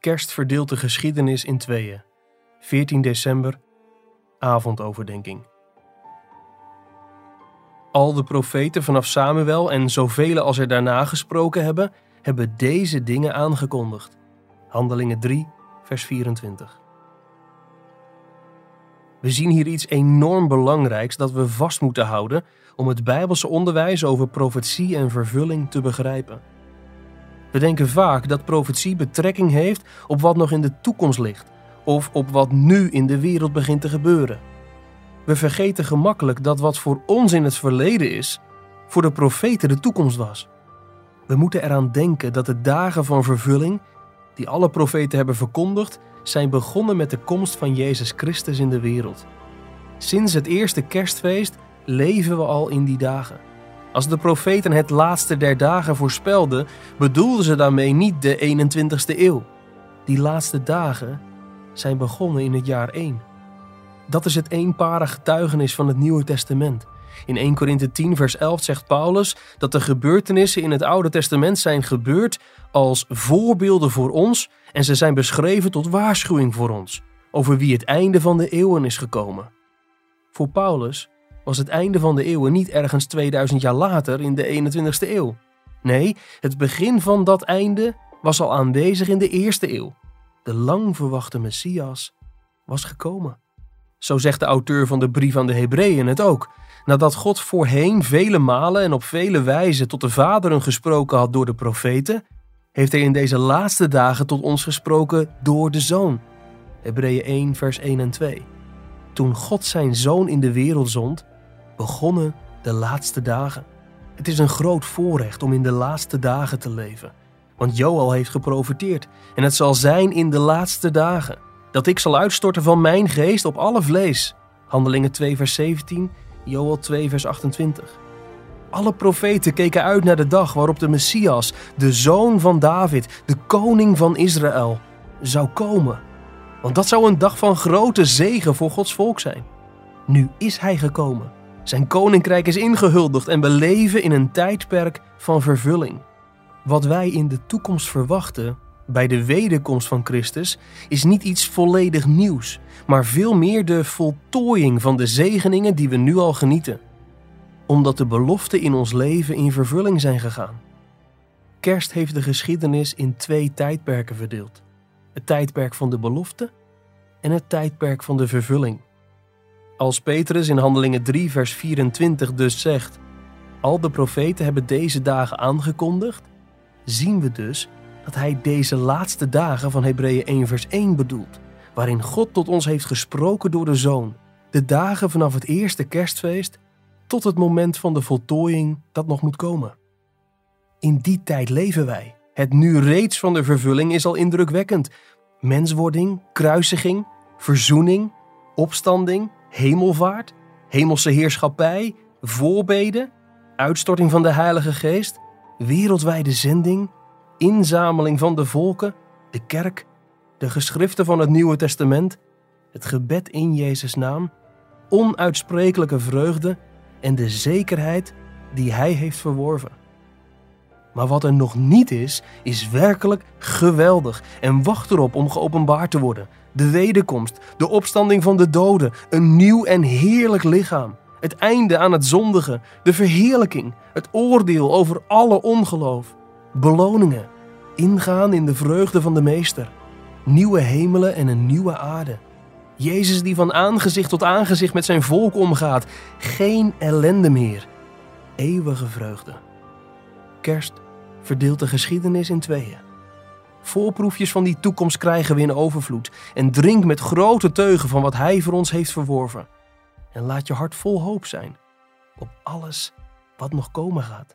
Kerst verdeelt de geschiedenis in tweeën. 14 december, avondoverdenking. Al de profeten vanaf Samuel en zoveel als er daarna gesproken hebben, hebben deze dingen aangekondigd. Handelingen 3, vers 24. We zien hier iets enorm belangrijks dat we vast moeten houden om het Bijbelse onderwijs over profetie en vervulling te begrijpen. We denken vaak dat profetie betrekking heeft op wat nog in de toekomst ligt of op wat nu in de wereld begint te gebeuren. We vergeten gemakkelijk dat wat voor ons in het verleden is, voor de profeten de toekomst was. We moeten eraan denken dat de dagen van vervulling, die alle profeten hebben verkondigd, zijn begonnen met de komst van Jezus Christus in de wereld. Sinds het eerste kerstfeest leven we al in die dagen. Als de profeten het laatste der dagen voorspelden, bedoelden ze daarmee niet de 21ste eeuw. Die laatste dagen zijn begonnen in het jaar 1. Dat is het eenparige getuigenis van het Nieuwe Testament. In 1 Korinthe 10 vers 11 zegt Paulus dat de gebeurtenissen in het Oude Testament zijn gebeurd als voorbeelden voor ons en ze zijn beschreven tot waarschuwing voor ons over wie het einde van de eeuwen is gekomen. Voor Paulus was het einde van de eeuwen niet ergens 2000 jaar later in de 21ste eeuw. Nee, het begin van dat einde was al aanwezig in de eerste eeuw. De lang verwachte Messias was gekomen. Zo zegt de auteur van de brief aan de Hebreeën het ook. Nadat God voorheen vele malen en op vele wijzen tot de vaderen gesproken had door de profeten, heeft hij in deze laatste dagen tot ons gesproken door de Zoon. Hebreeën 1, vers 1 en 2. Toen God zijn Zoon in de wereld zond, begonnen de laatste dagen. Het is een groot voorrecht om in de laatste dagen te leven. Want Joel heeft geprofiteerd en het zal zijn in de laatste dagen dat ik zal uitstorten van mijn geest op alle vlees. Handelingen 2 vers 17, Joel 2 vers 28. Alle profeten keken uit naar de dag waarop de Messias, de zoon van David, de koning van Israël, zou komen. Want dat zou een dag van grote zegen voor Gods volk zijn. Nu is hij gekomen. Zijn koninkrijk is ingehuldigd en we leven in een tijdperk van vervulling. Wat wij in de toekomst verwachten bij de wederkomst van Christus is niet iets volledig nieuws, maar veel meer de voltooiing van de zegeningen die we nu al genieten omdat de beloften in ons leven in vervulling zijn gegaan. Kerst heeft de geschiedenis in twee tijdperken verdeeld: het tijdperk van de belofte en het tijdperk van de vervulling. Als Petrus in Handelingen 3, vers 24 dus zegt: Al de profeten hebben deze dagen aangekondigd, zien we dus dat hij deze laatste dagen van Hebreeën 1, vers 1 bedoelt, waarin God tot ons heeft gesproken door de Zoon. De dagen vanaf het eerste kerstfeest tot het moment van de voltooiing dat nog moet komen. In die tijd leven wij. Het nu reeds van de vervulling is al indrukwekkend. Menswording, kruisiging, verzoening, opstanding, hemelvaart, hemelse heerschappij, voorbeden, uitstorting van de Heilige Geest, wereldwijde zending, inzameling van de volken, de kerk, de geschriften van het Nieuwe Testament, het gebed in Jezus' naam, onuitsprekelijke vreugde en de zekerheid die hij heeft verworven. Maar wat er nog niet is, is werkelijk geweldig en wacht erop om geopenbaard te worden. De wederkomst, de opstanding van de doden, een nieuw en heerlijk lichaam, het einde aan het zondige, de verheerlijking, het oordeel over alle ongeloof, beloningen, ingaan in de vreugde van de Meester, nieuwe hemelen en een nieuwe aarde Jezus die van aangezicht tot aangezicht met zijn volk omgaat. Geen ellende meer. Eeuwige vreugde. Kerst verdeelt de geschiedenis in tweeën. Voorproefjes van die toekomst krijgen we in overvloed. En drink met grote teugen van wat Hij voor ons heeft verworven. En laat je hart vol hoop zijn op alles wat nog komen gaat.